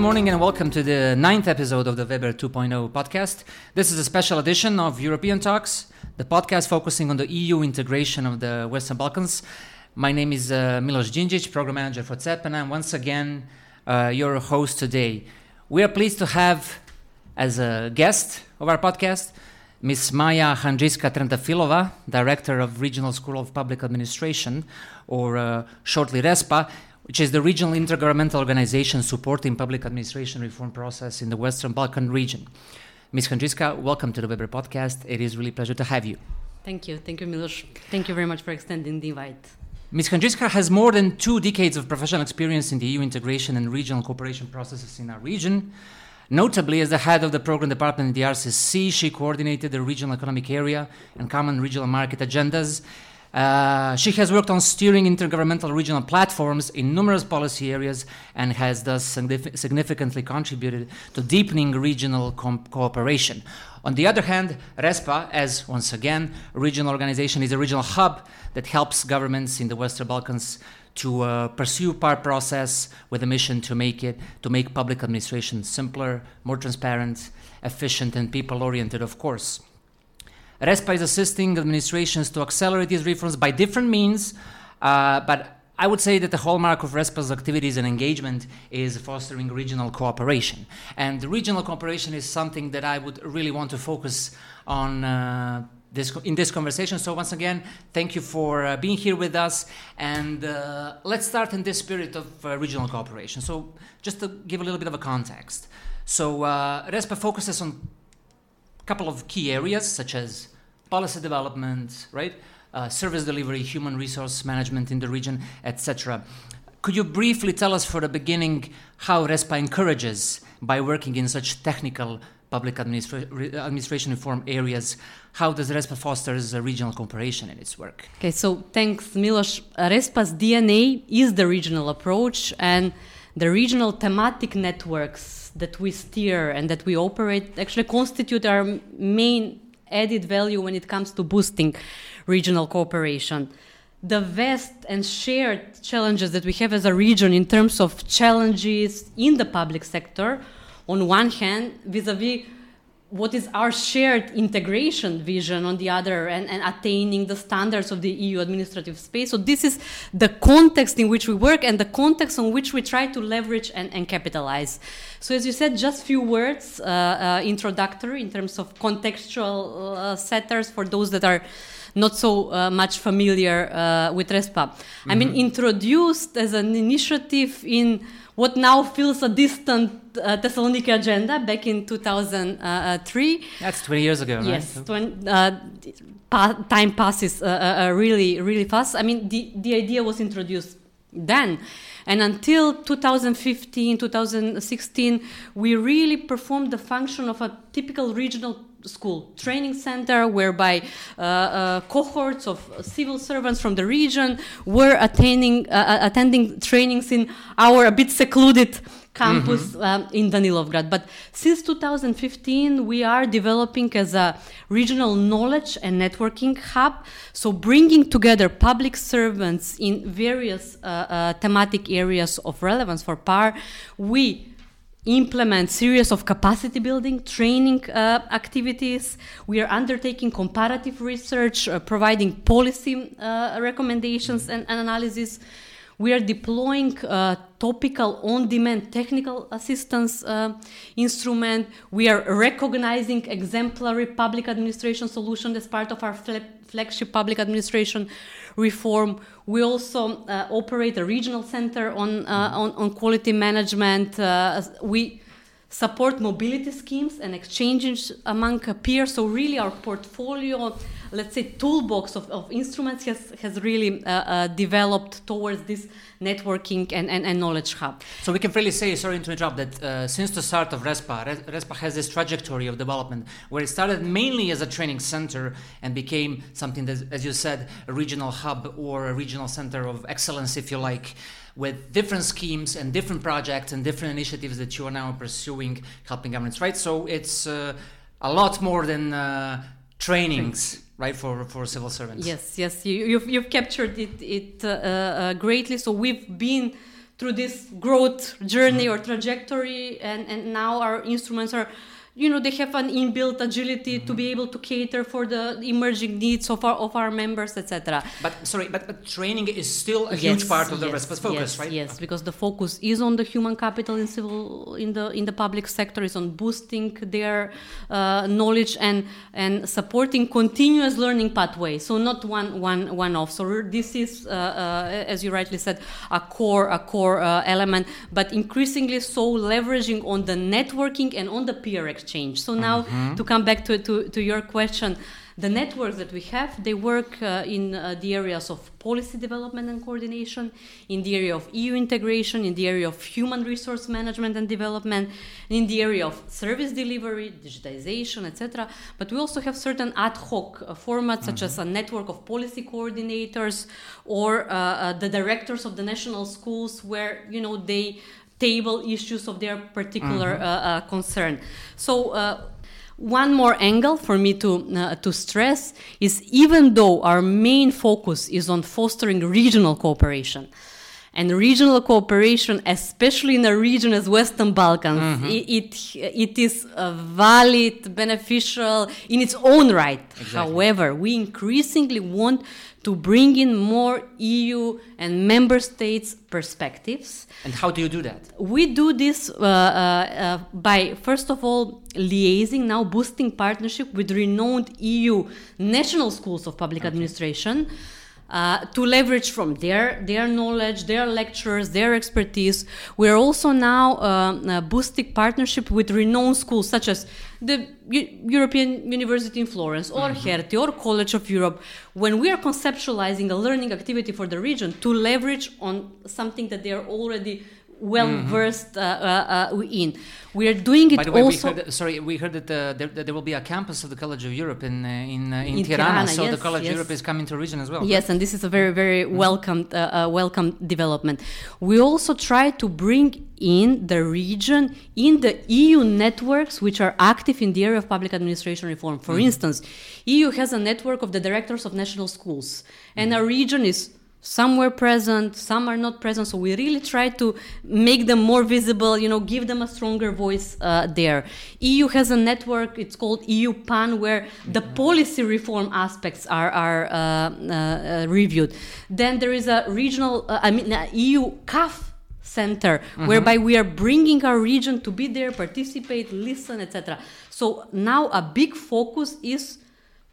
morning and welcome to the ninth episode of the Weber 2.0 podcast. This is a special edition of European Talks, the podcast focusing on the EU integration of the Western Balkans. My name is uh, Milos Djindjic, program manager for CEP, and I'm once again uh, your host today. We are pleased to have as a guest of our podcast Ms. Maja Handjiska Trendafilova, Director of Regional School of Public Administration, or uh, shortly RESPA, which is the regional intergovernmental organization supporting public administration reform process in the Western Balkan region. Ms. Handjiska, welcome to the Weber podcast. It is really a pleasure to have you. Thank you. Thank you, Milos. Thank you very much for extending the invite. Ms. Handjiska has more than two decades of professional experience in the EU integration and regional cooperation processes in our region. Notably, as the head of the program department in the RCC, she coordinated the regional economic area and common regional market agendas. Uh, she has worked on steering intergovernmental regional platforms in numerous policy areas and has thus significantly contributed to deepening regional cooperation. On the other hand, RESPA, as once again a regional organization, is a regional hub that helps governments in the Western Balkans to uh, pursue PAR process with a mission to make it to make public administration simpler, more transparent, efficient, and people-oriented. Of course, RESPA is assisting administrations to accelerate these reforms by different means, uh, but. I would say that the hallmark of RESPA's activities and engagement is fostering regional cooperation. And regional cooperation is something that I would really want to focus on uh, this, in this conversation. So, once again, thank you for uh, being here with us. And uh, let's start in this spirit of uh, regional cooperation. So, just to give a little bit of a context. So, uh, RESPA focuses on couple of key areas, such as policy development, right? Uh, service delivery, human resource management in the region, etc. Could you briefly tell us for the beginning how RESPA encourages by working in such technical public administra- administration reform areas. How does RESPA fosters regional cooperation in its work? Okay, so thanks, Milos. RESPA's DNA is the regional approach and the regional thematic networks that we steer and that we operate actually constitute our main added value when it comes to boosting regional cooperation. The vast and shared challenges that we have as a region in terms of challenges in the public sector on one hand vis-a-vis what is our shared integration vision on the other and, and, attaining the standards of the EU administrative space. So this is the context in which we work and the context on which we try to leverage and, and capitalize. So as you said, just few words uh, uh, introductory in terms of contextual uh, setters for those that are not so uh, much familiar uh, with RESPA. Mm-hmm. I mean, mm-hmm. introduced as an initiative in what now feels a distant uh, Thessaloniki agenda back in 2003. That's 20 years ago, yes, right? Yes, uh, pa time passes uh, uh, uh, really, really fast. I mean, the, the idea was introduced then. And until 2015, 2016, we really performed the function of a typical regional school training center whereby uh, uh, cohorts of civil servants from the region were attending uh, uh attending trainings in our a bit secluded campus mm-hmm. um, in Danilovgrad. But since 2015, we are developing as a regional knowledge and networking hub. So bringing together public servants in various uh, uh, thematic areas of relevance for PAR, we implement series of capacity building training uh, activities. We are undertaking comparative research uh, providing policy uh, recommendations and, and, analysis we are deploying uh, topical on-demand technical assistance uh, instrument we are recognizing exemplary public administration solution as part of our flagship public administration reform. We also uh, operate a regional center on, uh, on, on, quality management. Uh, we support mobility schemes and exchanges among peers. So really, our portfolio, let's say, toolbox of, of instruments has has really uh, uh, developed towards this networking and, and, and, knowledge hub. So we can really say, sorry to interrupt, that uh, since the start of RESPA, RESPA has this trajectory of development where it started mainly as a training center and became something that, as you said, a regional hub or a regional center of excellence, if you like with different schemes and different projects and different initiatives that you are now pursuing, helping governments, right? So it's uh, a lot more than uh, trainings, right, for, for civil servants. Yes, yes, you, have you've, you've captured it, it uh, uh, greatly. So we've been through this growth journey or trajectory, and, and now our instruments are you know they have an inbuilt agility mm-hmm. to be able to cater for the emerging needs of our of our members etc but sorry but, but training is still a yes, huge part of the yes, focus yes, right yes because the focus is on the human capital in civil in the in the public sector is on boosting their uh, knowledge and and supporting continuous learning pathway so not one one one off so this is uh, uh, as you rightly said a core a core uh, element but increasingly so leveraging on the networking and on the peer exchange. So now mm-hmm. to come back to, to, to your question, the networks that we have, they work uh, in uh, the areas of policy development and coordination, in the area of EU integration, in the area of human resource management and development, in the area of service delivery, digitization, etc. But we also have certain ad hoc uh, formats, such mm-hmm. as a network of policy coordinators or uh, uh, the directors of the national schools, where you know they table issues of their particular mm-hmm. uh, uh, concern. So. Uh, one more angle for me to uh, to stress is even though our main focus is on fostering regional cooperation, and regional cooperation, especially in a region as Western Balkans, mm-hmm. it, it is valid, beneficial in its own right. Exactly. However, we increasingly want to bring in more EU and member states perspectives. And how do you do that? We do this uh, uh, uh, by, first of all, liaising, now boosting partnership with renowned EU national schools of public okay. administration uh, to leverage from their their knowledge, their lectures, their expertise. We're also now uh, uh, boosting partnership with renowned schools such as the U- European University in Florence or mm-hmm. Hertie or College of Europe. When we are conceptualizing a learning activity for the region, to leverage on something that they are already well mm-hmm. versed uh, uh, uh, in. We are doing it By the way, also. We heard, sorry, we heard that, uh, there, that, there, will be a campus of the College of Europe in uh, in, uh, in, in Tirana, Tirana, so yes, the College yes. of Europe is coming to region as well. Yes, right? and this is a very very mm-hmm. welcome welcome development. We also try to bring in the region in the EU networks which are active in the area of public administration reform. For mm-hmm. instance, EU has a network of the directors of national schools, and mm-hmm. a region is some were present some are not present so we really try to make them more visible you know give them a stronger voice uh, there eu has a network it's called EUPAN where the mm-hmm. policy reform aspects are, are uh, uh, uh, reviewed then there is a regional uh, i mean eu caf center mm-hmm. whereby we are bringing our region to be there participate listen etc so now a big focus is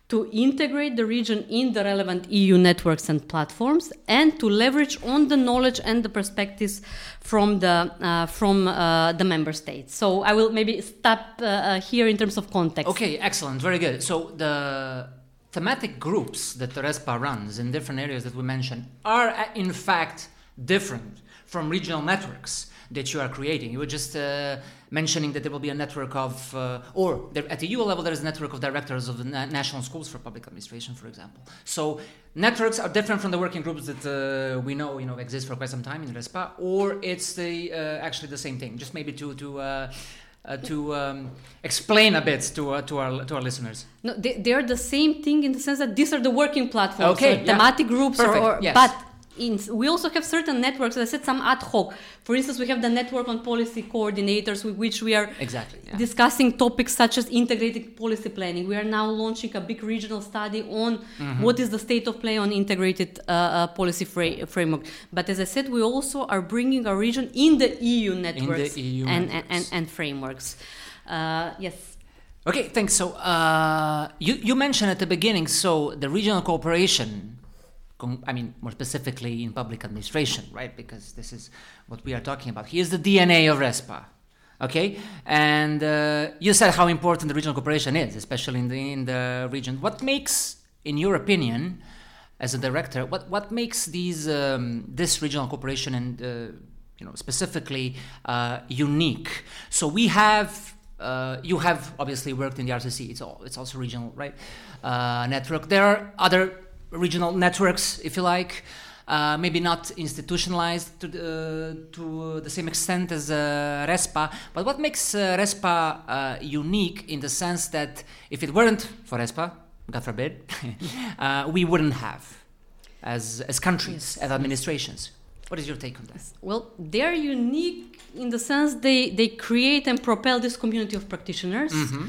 to integrate the region in the relevant EU networks and platforms, and to leverage on the knowledge and the perspectives from the uh, from uh, the member states. So I will maybe stop uh, uh here in terms of context. Okay, excellent, very good. So the thematic groups that the RESPA runs in different areas that we mentioned are uh, in fact different from regional networks that you are creating. You were just uh, mentioning that there will be a network of, uh, or there, at the EU level, there is a network of directors of the na- national schools for public administration, for example. So networks are different from the working groups that uh, we know, you know, exist for quite some time in RESPA, or it's the uh, actually the same thing. Just maybe to to. Uh, uh, to um, explain a bit to, uh, to, our, to our listeners? No, they, they, are the same thing in the sense that these are the working platforms, okay, yeah. thematic groups, Perfect, or, or yes. but in, we also have certain networks. As I said, some ad hoc. For instance, we have the network on policy coordinators, with which we are exactly yeah. discussing topics such as integrated policy planning. We are now launching a big regional study on mm-hmm. what is the state of play on integrated uh, uh, policy fra- framework. But as I said, we also are bringing our region in the EU networks the EU and, networks. And, and, and, frameworks. Uh, yes. Okay, thanks. So uh, you you mentioned at the beginning. So the regional cooperation I mean, more specifically in public administration, right? Because this is what we are talking about. Here's the DNA of RESPA, okay? And uh, you said how important the regional cooperation is, especially in the, in the region. What makes, in your opinion, as a director, what, what makes these um, this regional cooperation and uh, you know specifically uh, unique? So we have. Uh, you have obviously worked in the RCC. It's all. It's also regional, right? Uh, network. There are other regional networks, if you like. Uh, maybe not institutionalized to the, to the same extent as uh, RESPA, but what makes uh, RESPA uh, unique in the sense that if it weren't for RESPA, God forbid, uh, we wouldn't have as, as countries, as administrations. What is your take on that? Well, they're unique in the sense they, they create and propel this community of practitioners. Mm-hmm.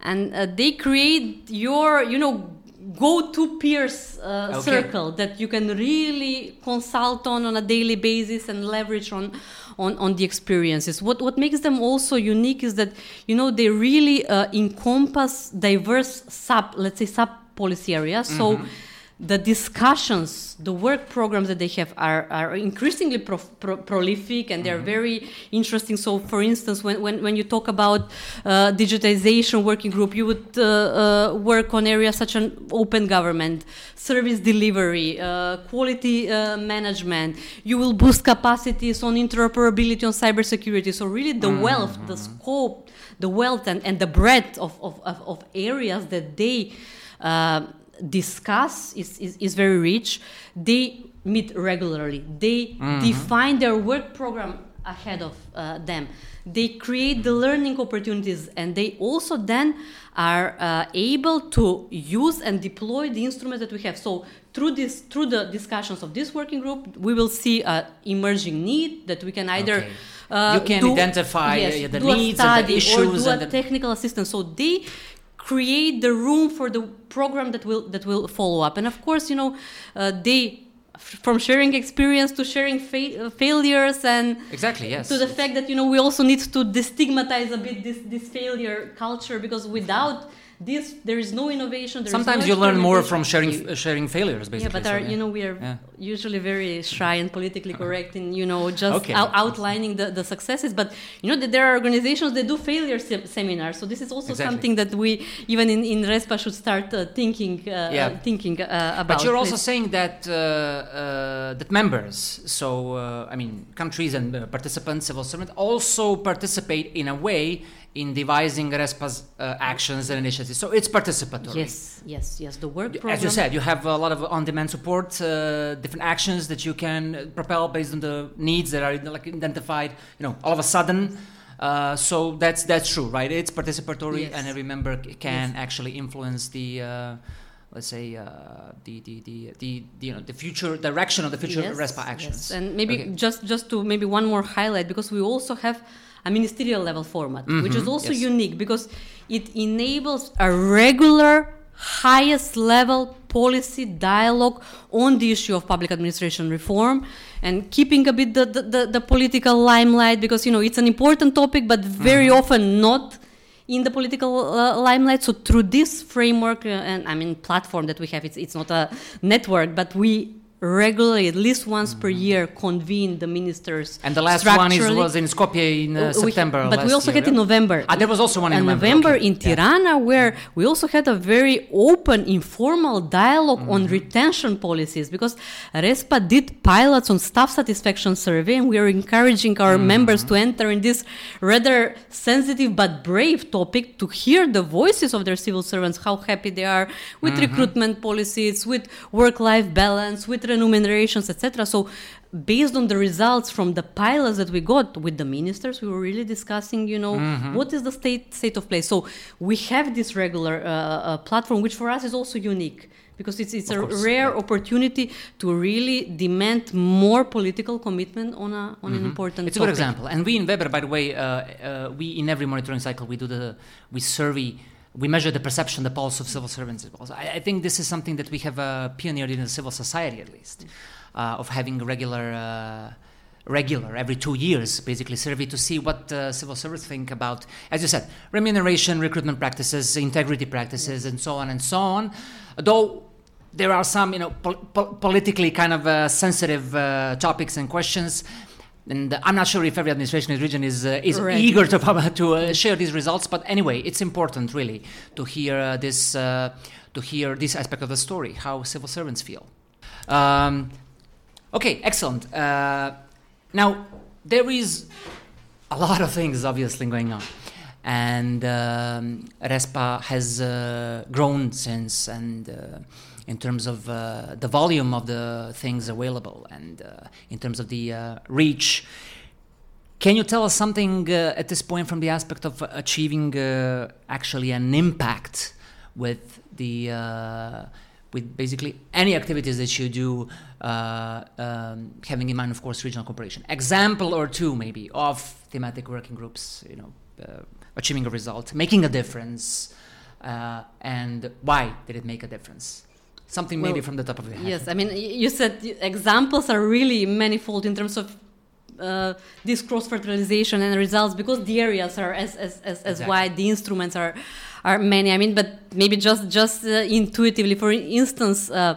And uh, they create your, you know, go-to peers uh, Okay. circle that you can really consult on on a daily basis and leverage on on, on the experiences. What what makes them also unique is that you know they really uh, encompass diverse sub let's say sub policy areas. So the discussions, the work programs that they have are, are increasingly pro- pro- prolific and they're very interesting. So, for instance, when, when, when you talk about uh, digitization working group, you would uh, uh, work on areas such as open government, service delivery, uh, quality uh, management. You will boost capacities on interoperability on cybersecurity. So, really, the wealth, the scope, the wealth, and, and the breadth of, of, of, of areas that they uh, discuss is, is, is very rich. They meet regularly. They define their work program ahead of uh, them. They create the learning opportunities, and they also then are uh, able to use and deploy the instruments that we have. So through this, through the discussions of this working group, we will see an emerging need that we can either. Okay. Uh, You can do- identify, yes, uh, the needs and the study or issues do a the- technical assistance. So they create the room for the program that will that will follow up. And of course, you know, uh, they from sharing experience to sharing fa- uh, failures and Exactly, yes. to the fact that you know we also need to destigmatize a bit this this failure culture because without this there is no innovation. There is Sometimes no you learn more from sharing uh, sharing failures, basically. Yeah, but so, yeah. you know we are Yeah. usually very shy and politically correct in you know just Okay. out- outlining the, the successes. But you know that there are organizations that do failure se- seminars. So this is also Exactly. something that we even in, in RESPA should start uh, thinking uh, Yeah. uh, thinking uh, about. But you're also Please. saying that uh, uh, that members, so uh, I mean countries and uh, participants, civil servants, also participate in a way in devising RESPA's uh, actions and initiatives. So it's participatory. yes, yes, yes. The work program. As you said, you have a lot of on-demand support, uh, different actions that you can propel based on the needs that are like identified. You know, all of a sudden. Uh, so that's that's true, right? It's participatory, Yes. and every member can Yes. actually influence the, uh, let's say, uh, the, the, the the you know the future direction of the future Yes, RESPA yes. actions. And maybe Okay. just just to maybe one more highlight because we also have a ministerial level format, which is Mhm, also yes. unique because it enables a regular highest level policy dialogue on the issue of public administration reform and keeping a bit the, the, the, the political limelight because you know it's an important topic but very Mm-hmm. often not in the political uh, limelight. So through this framework uh, and I mean platform that we have, it's, it's not a network, but we regularly, at least once per year, convene the ministers. Mm-hmm. And the last one is, was in Skopje in uh, we- September. but we also year, had in? November. Ah, there was also one in in November. okay. in Yeah. Tirana, where we also had a very open, informal dialog Mm-hmm. on retention policies because RESPA did pilots on staff satisfaction survey, and we are encouraging our Mm-hmm. members to enter in this rather sensitive but brave topic to hear the voices of their civil servants, how happy they are with Mm-hmm. recruitment policies, with work-life balance, with remunerations, etc. So based on the results from the pilots that we got with the ministers we were really discussing you know Mm-hmm. what is the state state of play so we have this regular uh, uh, platform which for us is also unique because it's, it's Of a course, rare yeah. opportunity to really demand more political commitment on a on an important Mm-hmm. It's a good example. And we in Weber, by the way, uh, uh, we in every monitoring cycle we do the we survey, we measure the perception, the pulse of civil servants I, I think this is something that we have uh, pioneered in the civil society at least, uh, of having regular. Uh, regular every two years basically survey to see what uh, civil servants think about as you said remuneration recruitment practices integrity practices and so on and so on though there are some you know pol- pol- politically kind of uh, sensitive uh, topics and questions and I'm not sure if every administration in the region is uh, is Right. eager to to uh, share these results. But anyway, it's important really to hear uh, this uh, to hear this aspect of the story, how civil servants feel. Um, okay, excellent. Uh, now there is a lot of things obviously going on, and um, RESPA has uh, grown since and. In terms of uh, the volume of the things available and uh, in terms of the uh, reach. Can you tell us something uh, at this point from the aspect of achieving uh, actually an impact with the uh, with basically any activities that you do, um, having in mind, of course, regional cooperation. Example or two, maybe, of thematic working groups, you know, achieving a result, making a difference, and why did it make a difference? Something maybe from the top of your head. Yes, I mean, you said examples are really manifold in terms of uh, this cross fertilization and results because the areas are as as, as, as Exactly. wide, the instruments are are many. I mean, but maybe just just uh, intuitively, for instance, uh,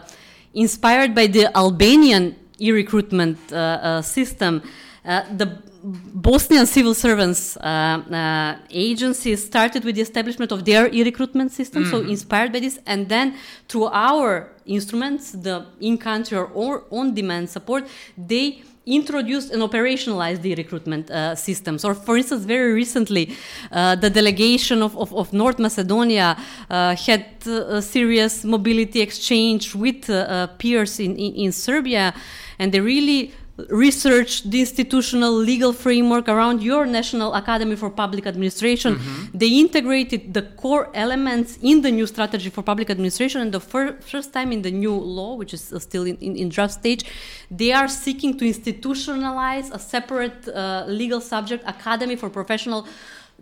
inspired by the Albanian e-recruitment uh, uh, system, uh, the Bosnian civil servants uh, uh, agency started with the establishment of their e-recruitment system, so inspired by this, and then through our instruments, the in-country or, or on-demand support, they introduced and operationalized the recruitment uh, systems. Or, for instance, very recently, uh, the delegation of, of, of North Macedonia uh, had uh, a serious mobility exchange with uh, uh, peers in, in, in Serbia, and they really researched the institutional legal framework around your National Academy for Public Administration. They integrated the core elements in the new strategy for public administration, and the fir- first time in the new law, which is uh, still in, in, in draft stage, they are seeking to institutionalize a separate uh, legal subject, Academy for Professional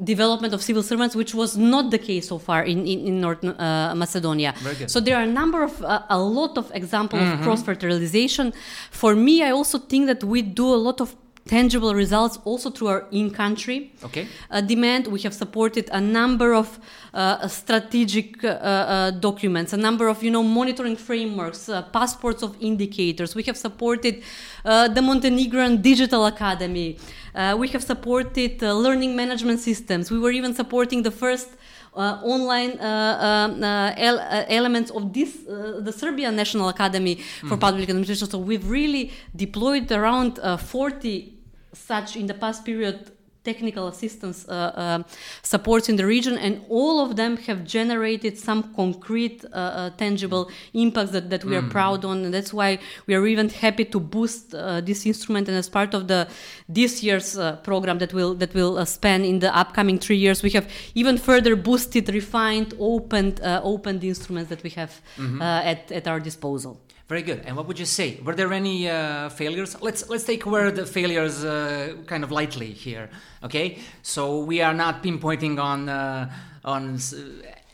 development of civil servants, which was not the case so far in, in, in North uh, Macedonia. So there are a number of, uh, a lot of examples of cross fertilization. For me, I also think that we do a lot of tangible results also through our in-country Okay. uh, demand. We have supported a number of uh, strategic uh, uh, documents, a number of you know monitoring frameworks, uh, passports of indicators. We have supported uh, the Montenegrin Digital Academy. Uh, we have supported uh, learning management systems. We were even supporting the first. Uh, online uh, um, uh, el- uh, elements of this, uh, the Serbian National Academy for Public Administration. So we've really deployed around uh, 40 such in the past period technical assistance uh, uh, supports in the region, and all of them have generated some concrete, uh, uh, tangible impacts that, that we are proud on, and that's why we are even happy to boost uh, this instrument. And as part of the this year's uh, program that will that will uh, span in the upcoming three years, we have even further boosted, refined, opened, uh, opened instruments that we have uh, at at our disposal. Very good. And what would you say? Were there any uh, failures? Let's let's take word the failures uh, kind of lightly here. Okay, so we are not pinpointing on uh, on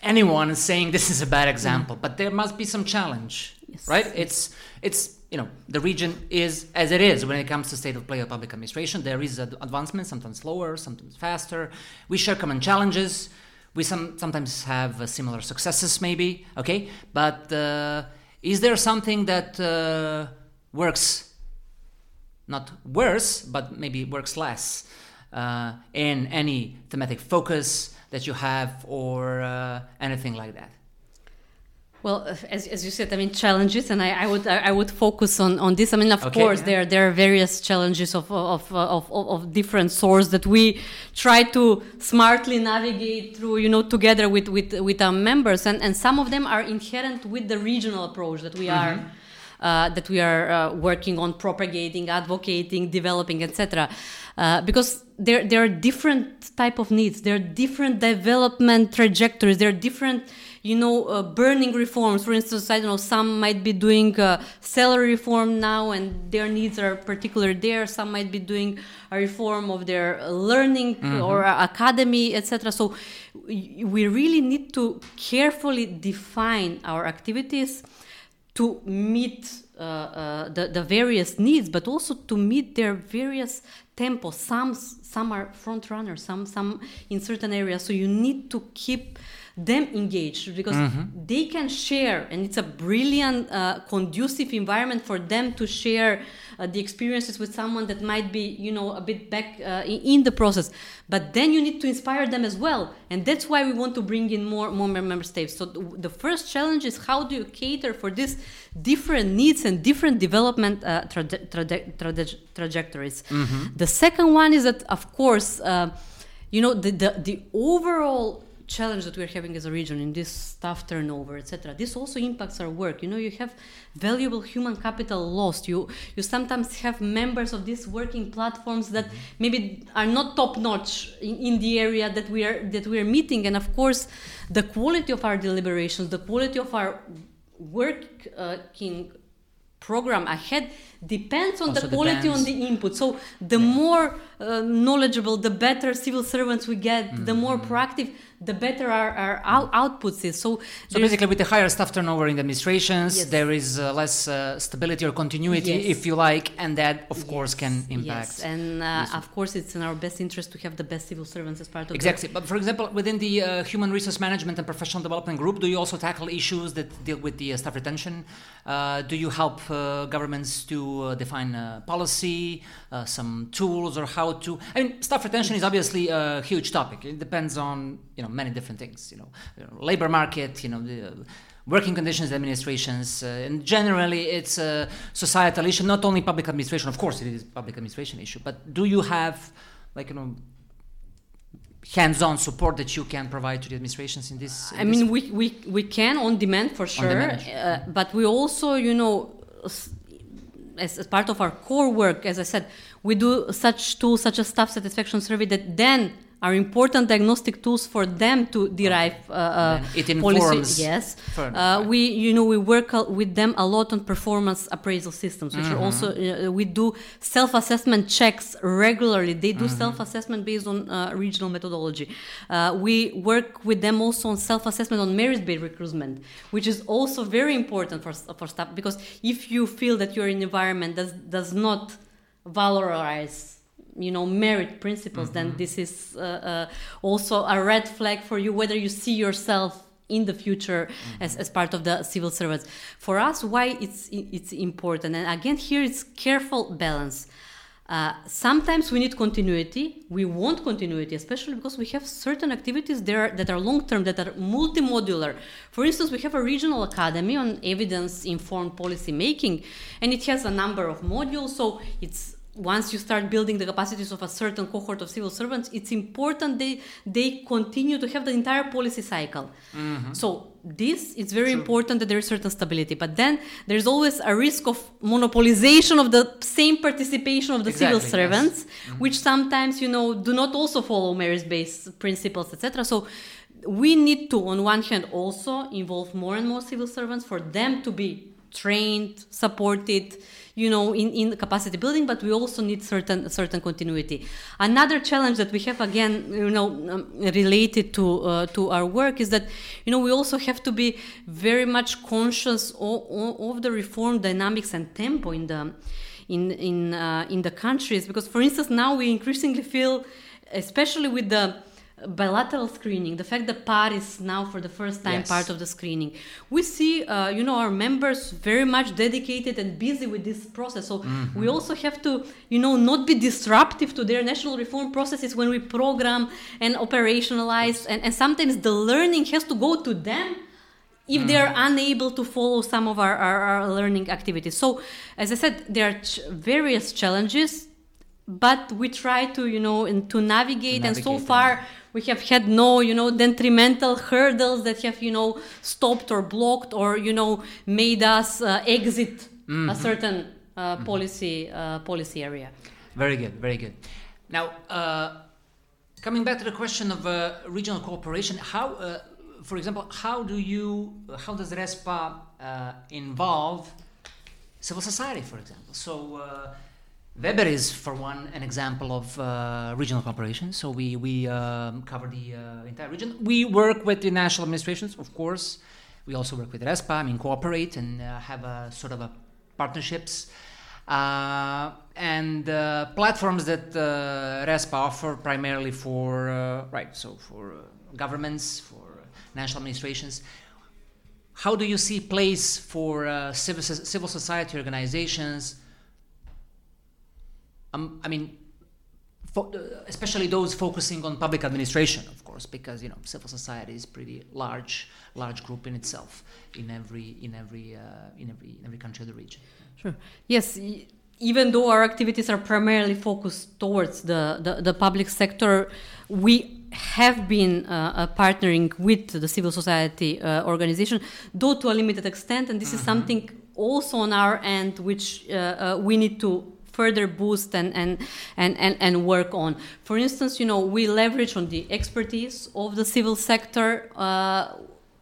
anyone saying this is a bad example, but there must be some challenge, Yes. right? It's it's you know the region is as it is when it comes to state of play of public administration. There is ad- advancement, sometimes slower, sometimes faster. We share common challenges. We some sometimes have uh, similar successes, maybe. Okay, but. Is there something that uh, works not worse, but maybe works less uh, in any thematic focus that you have or uh, anything like that? Well, as, as you said, I mean challenges, and I, I would I would focus on, on this. I mean, of Okay, course, yeah. there there are various challenges of of, of, of of different sorts that we try to smartly navigate through, you know, together with with, with our members, and and some of them are inherent with the regional approach that we are. Uh, that we are uh, working on propagating, advocating, developing, etc. Uh, because there there are different type of needs. There are different development trajectories. There are different you know, uh, burning reforms. For instance, I don't know, some might be doing uh, salary reform now and their needs are particular there. Some might be doing a reform of their learning or uh, academy, etc. So we really need to carefully define our activities to meet uh, uh, the, the various needs, but also to meet their various tempos. Some some are front runners, some some in certain areas. So you need to keep them engaged because they can share, and it's a brilliant, uh, conducive environment for them to share uh, the experiences with someone that might be, you know, a bit back uh, in, in the process. But then you need to inspire them as well, and that's why we want to bring in more more member states. So the, the first challenge is how do you cater for these different needs and different development uh, traje- traje- traje- trajectories. The second one is that, of course, uh, you know, the, the the overall challenge that we're having as a region in this staff turnover etc this also impacts our work. You know you have valuable human capital lost. You you sometimes have members of these working platforms that maybe are not top notch in, in the area that we are that we are meeting. And of course the quality of our deliberations the quality of our working program ahead depends on Also the quality depends. on the input. So the more uh, knowledgeable the better civil servants we get the more proactive the better our, our out- outputs is so, So basically, with the higher staff turnover in the administrations, Yes. there is uh, less uh, stability or continuity, Yes. if you like, and that, of course, can impact. Yes, and uh, of course, it's in our best interest to have the best civil servants as part of Exactly. But for example, within the uh, human resource management and professional development group, do you also tackle issues that deal with the uh, staff retention? Uh, do you help uh, governments to uh, define uh, policy, uh, some tools, or how to? I mean, staff retention is obviously a huge topic. It depends on you know many different things. You know, you know, labor market. You know. The, uh, Working conditions, administrations, uh, and generally it's a societal issue, not only public administration. Of course, it is a public administration issue, but do you have, like, you know, hands-on support that you can provide to the administrations in this? in I this mean, we, we, we can on demand for sure, demand. uh, but we also, you know, as, as part of our core work, as I said, we do such tools such as staff satisfaction survey that then are important diagnostic tools for them to derive uh, uh, it policy. informs Yes, further, uh, right. we you know we work with them a lot on performance appraisal systems, which are Mm-hmm. also uh, we do self-assessment checks regularly. They do Mm-hmm. self-assessment based on uh, regional methodology. Uh, we work with them also on self-assessment on merit-based recruitment, which is also very important for for staff because if you feel that your environment does does not valorize you know merit principles then this is uh, uh, also a red flag for you whether you see yourself in the future as, as part of the civil servants for us why it's it's important and again here it's careful balance uh, sometimes we need continuity. We want continuity, especially because we have certain activities there that are long term, that are multimodular. For instance, we have a regional academy on evidence informed policy making, and it has a number of modules. So it's once you start building the capacities of a certain cohort of civil servants, it's important they they continue to have the entire policy cycle. Mm-hmm. So this it's very important that there is certain stability. But then there's always a risk of monopolization of the same participation of the civil Exactly, yes. servants, mm-hmm. which sometimes you know do not also follow merit-based principles, etc. So we need to, on one hand, also involve more and more civil servants for them to be trained, supported, you know, in, in capacity building, but we also need certain certain continuity. Another challenge that we have, again, you know, um, related to uh, to our work is that, you know, we also have to be very much conscious of, of the reform dynamics and tempo in the in in uh, in the countries because, for instance, now we increasingly feel, especially with the bilateral screening, the fact that PAR is now for the first time Yes. part of the screening, we see, uh, you know, our members very much dedicated and busy with this process. So we also have to, you know, not be disruptive to their national reform processes when we program and operationalize. And, and sometimes the learning has to go to them if they are unable to follow some of our, our, our learning activities. So, as I said, there are ch- various challenges, but we try to, you know, and to navigate. and so them. far, we have had no, you know, detrimental hurdles that have, you know, stopped or blocked or, you know, made us uh, exit a certain uh, policy uh, policy area. Very good, very good. Now, uh, coming back to the question of uh, regional cooperation, how, uh, for example, how do you, how does RESPA uh, involve civil society, for example? So, uh, Weber is, for one, an example of uh, regional cooperation. So we we um, cover the uh, entire region. We work with the national administrations, of course. We also work with RESPA. I mean, cooperate and uh, have a sort of a partnerships uh, and uh, platforms that uh, RESPA offer primarily for right. So for governments, for national administrations. How do you see place for civil civil society organizations? Um, I mean, fo- uh, especially those focusing on public administration, of course, because you know civil society is pretty large, large group in itself in every in every uh, in every in every country of the region. Sure. Yes. Even though our activities are primarily focused towards the, the, the public sector, we have been uh, uh, partnering with the civil society uh, organization, though to a limited extent, and this is something also on our end which uh, uh, we need to further boost and, and, and, and, and work on. For instance, you know, we leverage on the expertise of the civil sector uh,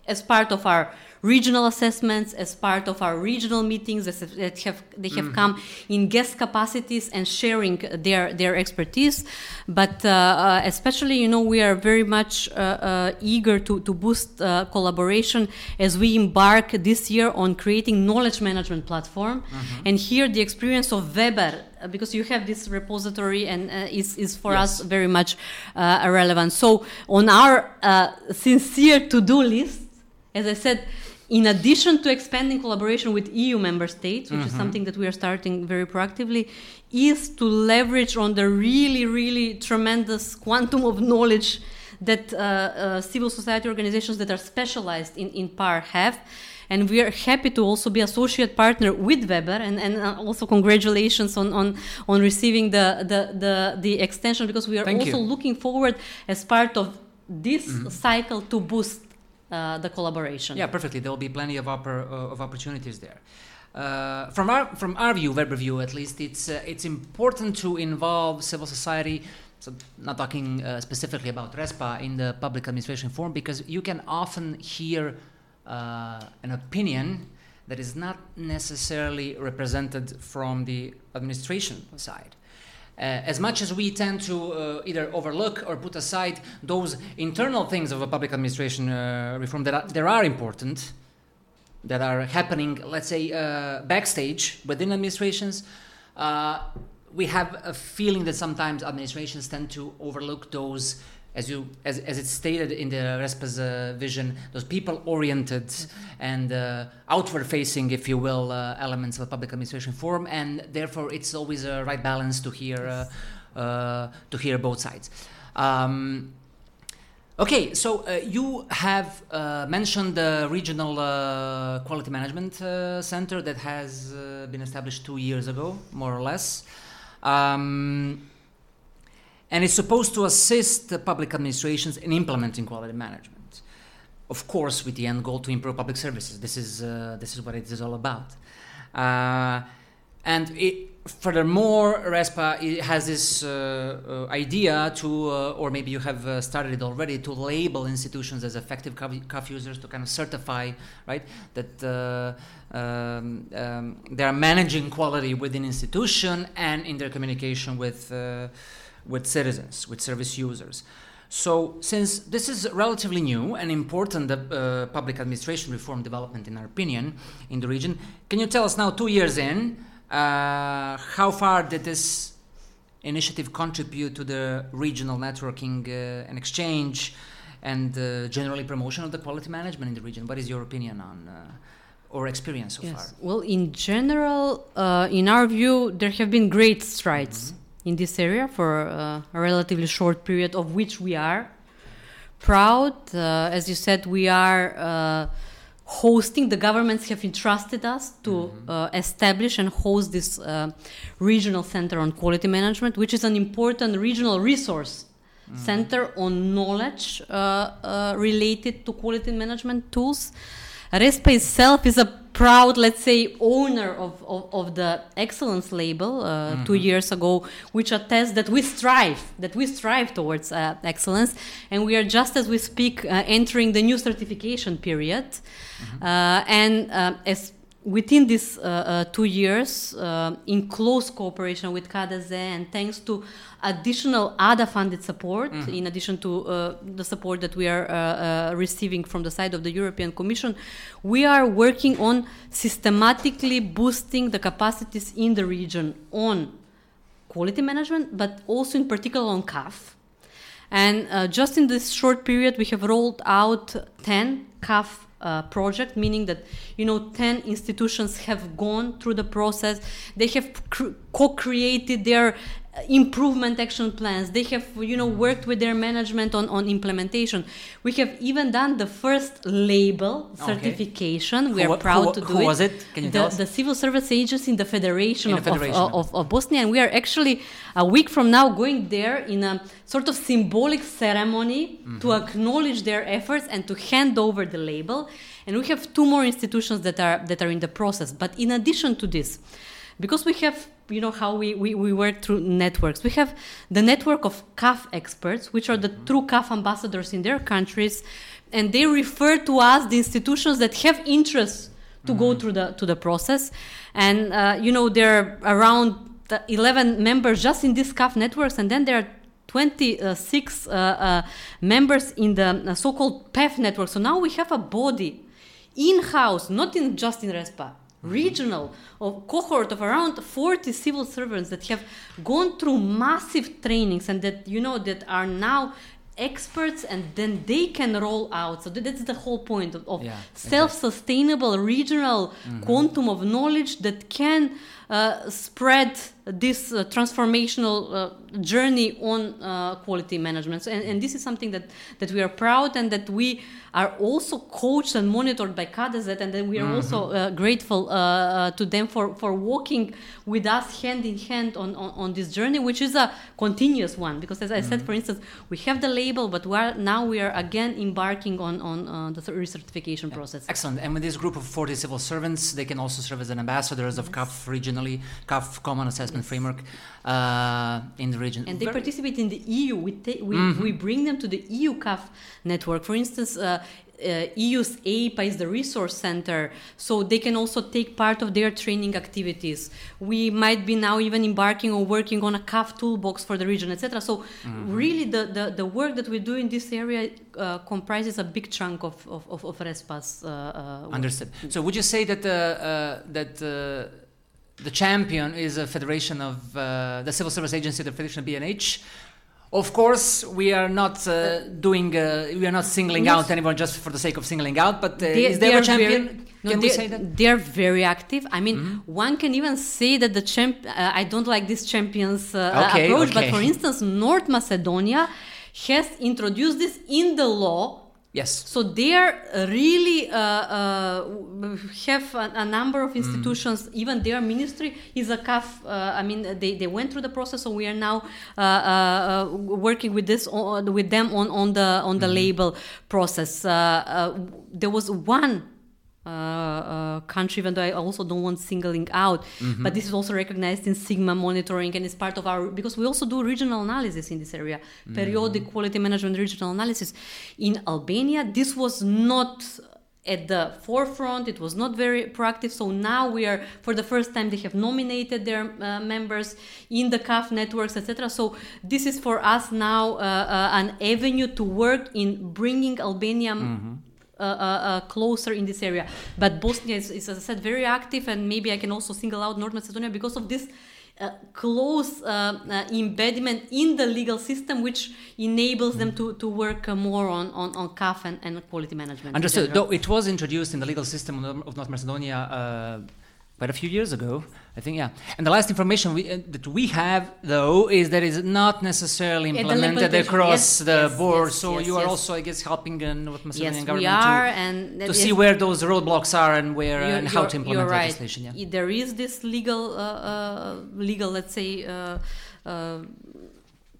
as part of our regional assessments, as part of our regional meetings that have they have mm-hmm. come in guest capacities and sharing their their expertise. But uh, uh, especially, you know, we are very much uh, uh eager to to boost uh, collaboration as we embark this year on creating knowledge management platform. Mm-hmm. And here, the experience of Weber because you have this repository and uh, is, is for yes. us very much uh, relevant. So on our uh, sincere to-do list, as I said, in addition to expanding collaboration with EU member states, which mm-hmm. is something that we are starting very proactively, is to leverage on the really, really tremendous quantum of knowledge that uh, uh, civil society organizations that are specialized in, in PAR have and we are happy to also be associate partner with Weber and, and uh, also congratulations on, on, on receiving the, the, the, the extension because we are Thank also you. looking forward as part of this mm-hmm. cycle to boost the collaboration. Yeah, perfectly. There will be plenty of, oppor- uh, of opportunities there. Uh, from our from our view, Weber view at least, it's uh, it's important to involve civil society. So, not talking uh, specifically about RESPA in the public administration forum, because you can often hear uh, an opinion that is not necessarily represented from the administration side. Uh, as much as we tend to uh, either overlook or put aside those internal things of a public administration uh, reform that are, that are important, that are happening, let's say, uh, backstage within administrations, uh, we have a feeling that sometimes administrations tend to overlook those as you as, as it's stated in the RESPA's uh, vision, those people-oriented mm-hmm. and uh, outward-facing, if you will, uh, elements of a public administration form, and therefore it's always a right balance to hear uh, uh, to hear both sides. Um, okay, so uh, you have mentioned the regional quality management center that has been established two years ago, more or less. Um, and is supposed to assist public administrations in implementing quality management. Of course, with the end goal to improve public services. This is uh, this is what it is all about. Uh, and it, furthermore, RESPA has this uh, uh idea to, uh, or maybe you have uh, started it already, to label institutions as effective CAF users to kind of certify, right, that um, um, they are managing quality within institution and in their communication with with citizens, with service users. So, since this is relatively new and important uh, public administration reform development, in our opinion, in the region, can you tell us now, two years in, uh, how far did this initiative contribute to the regional networking uh, and exchange and uh, generally promotion of the quality management in the region? What is your opinion on? Uh, or experience so yes. far? Well, in general, uh, in our view, there have been great strides. Mm-hmm in this area for uh, a relatively short period, of which we are proud. Uh, as you said, we are uh, hosting, the governments have entrusted us to mm-hmm. Uh, establish and host this uh, regional center on quality management, which is an important regional resource. Mm-hmm. Center on knowledge uh, related to quality management tools. RESPA itself is a proud, let's say, owner of, of, of the excellence label uh, mm-hmm. two years ago, which attests that we strive, that we strive towards uh, excellence, and we are just as we speak uh, entering the new certification period, mm-hmm. Uh, and uh, as within these uh, uh, two years, uh, in close cooperation with KDZ and thanks to additional ADA funded support, mm-hmm. in addition to uh, the support that we are uh, uh, receiving from the side of the European Commission, we are working on systematically boosting the capacities in the region on quality management, but also in particular on CAF. And just in this short period, we have rolled out 10 CAF project, meaning that you know 10 institutions have gone through the process. They have co-created their improvement action plans. They have you know worked with their management on, on implementation. We have even done the first label certification. Okay. we are proud who, to do who it. was it? Can you the, tell us? the civil service agency in the federation, in of, federation. of, of, of, bosnia. And we are actually a week from now going there in a sort of symbolic ceremony mm-hmm. to acknowledge their efforts and to hand over the label. And we have two more institutions that are that are in the process. But in addition to this because we have you know how we, we, we work through networks. We have the network of CAF experts which are the true CAF ambassadors in their countries and they refer to us the institutions that have interest to go through the to the process. And uh, you know there are around 11 members just in these CAF networks and then there are 26 uh, uh, members in the uh, so-called PEF network. So now we have a body in-house not in just in respa regional of cohort of around 40 civil servants that have gone through massive trainings and that you know that are now experts and then they can roll out. So that's the whole point of, of Yeah, self-sustainable regional mm-hmm. quantum of knowledge that can spread this uh, transformational uh, journey on uh, quality management. So, and, and this is something that, that we are proud and that we are also coached and monitored by KDZ and then we are also uh, grateful uh, uh, to them for, for walking with us hand in hand on, on, on this journey, which is a continuous one. Because as I said, for instance, we have the label, but we are, now we are again embarking on, on uh, the recertification process. Excellent. And with this group of 40 civil servants, they can also serve as an ambassadors of CAF regionally, CAF Common Assessment Framework uh, in the region. and they Very- participate in the EU. We, ta- we, Mm-hmm. we bring them to the EU CAF network. For instance, uh, uh, EIPA is the resource center, so they can also take part of their training activities. We might be now even embarking or working on a CAF toolbox for the region, etc. So, Mm-hmm. really, the, the, the work that we do in this area uh, comprises a big chunk of, of, of, of ReSPA's uh, uh. Understood. So would you say that uh, uh, that uh, the champion is a federation of uh, the civil service agency, the Federation of BNH? Of course, we are not uh, doing. Uh, we are not singling Yes. out anyone just for the sake of singling out. But uh, They- is there a are very- champion? no, Can we say that? Mm-hmm. They're very active. I mean, one can even say that the champ. Uh, I don't like this champions uh, Okay, approach, but for instance, North Macedonia has introduced this in the law. Yes. So they are really uh, uh, have a, a number Mm. of institutions. Even their ministry is a CAF. Uh, I mean, they, they went through the process, so we are now uh, uh, uh, working with this on, with them on, on the on the Mm-hmm. label process. Uh, uh, there was one uh, uh, country, even though I also don't want singling out, Mm-hmm. but this is also recognized in Sigma monitoring and is part of our because we also do regional analysis in this area, Mm-hmm. periodic quality management regional analysis. In Albania, this was not at the forefront it was not very proactive so now we are for the first time they have nominated their uh, members in the caf networks etc so this is for us now uh, uh, an avenue to work in bringing albania uh, uh, uh, closer in this area. But Bosnia is, is, as I said, very active, and maybe I can also single out North Macedonia because of this uh, close uh, uh, embedment in the legal system, which enables them to, to work uh, more on, on, on CAF and, and quality management. Understood. Though it was introduced in the legal system of North Macedonia uh, quite a few years ago, I think. Yeah. And the last information we, uh, that we have, though, is that it's not necessarily implemented across yes, the yes, board. yes, so you are also, I guess, helping the North Macedonian government are, to, and to see where those roadblocks are and where You're- and how to implement right. legislation. Yeah. There is this legal, uh, uh, legal, let's say, uh, uh,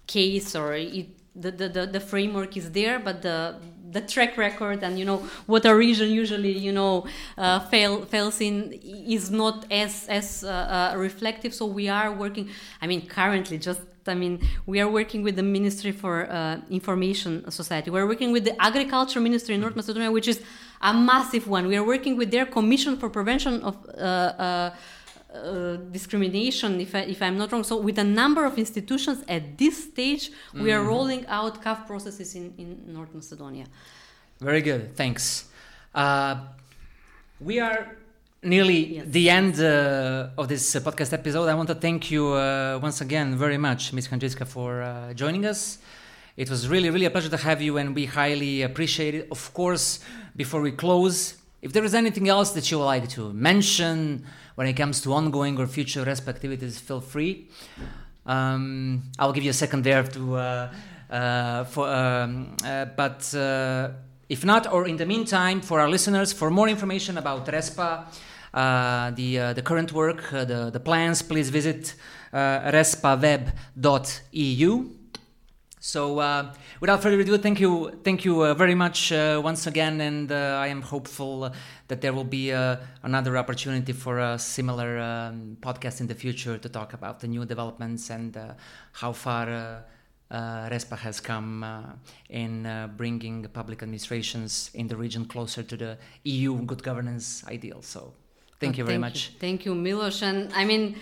case or it, the, the, the framework is there, but the the track record and you know what a region usually you know uh, fail fails in is not as as uh, uh, reflective. So we are working. I mean, currently just. I mean, we are working with the Ministry for uh, Information Society. We're working with the Agriculture Ministry in North Macedonia, which is a massive one. We are working with their Commission for Prevention of uh, uh, uh, discrimination, if, I, if I'm not wrong. So, with a number of institutions at this stage, we are rolling out CAF processes in, in North Macedonia. Very good. Thanks. Uh, we are nearly Yes. the end uh, of this uh, podcast episode. I want to thank you uh, once again very much, Ms. Handjiska, for uh, joining us. It was really, really a pleasure to have you, and we highly appreciate it. Of course, before we close, if there is anything else that you would like to mention when it comes to ongoing or future ReSPA activities, feel free. Um, I'll give you a second there to, uh, uh, for, um, uh, but uh, if not, or in the meantime, for our listeners, for more information about ReSPA, uh, the uh, the current work, the the plans, please visit respaweb.eu. So, uh, without further ado, thank you, thank you uh, very much uh, once again, and uh, I am hopeful that there will be uh, another opportunity for a similar um, podcast in the future to talk about the new developments and uh, how far ReSPA has come in bringing public administrations in the region closer to the EU good governance ideal. So, thank you very thank much. You. Thank you, Milos, and I mean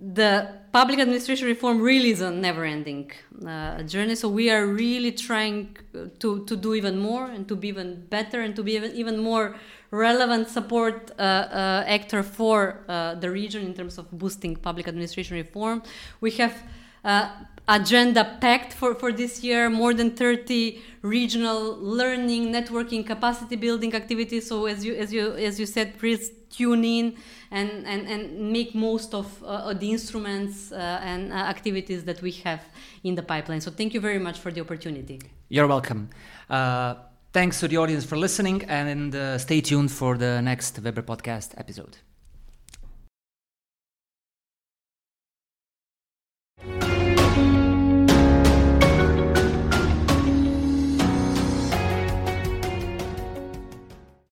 the public administration reform really is a never-ending uh, journey. So we are really trying to, to do even more and to be even better and to be even, even more relevant support uh, uh, actor for uh, the region in terms of boosting public administration reform. We have uh, agenda packed for, for this year, more than 30 regional learning, networking, capacity building activities. So as you as you as you said, please tune in and, and, and make most of, uh, the instruments uh, and uh, activities that we have in the pipeline. So thank you very much for the opportunity. You're welcome. Uh, thanks to the audience for listening and uh, stay tuned for the next WeBER podcast episode.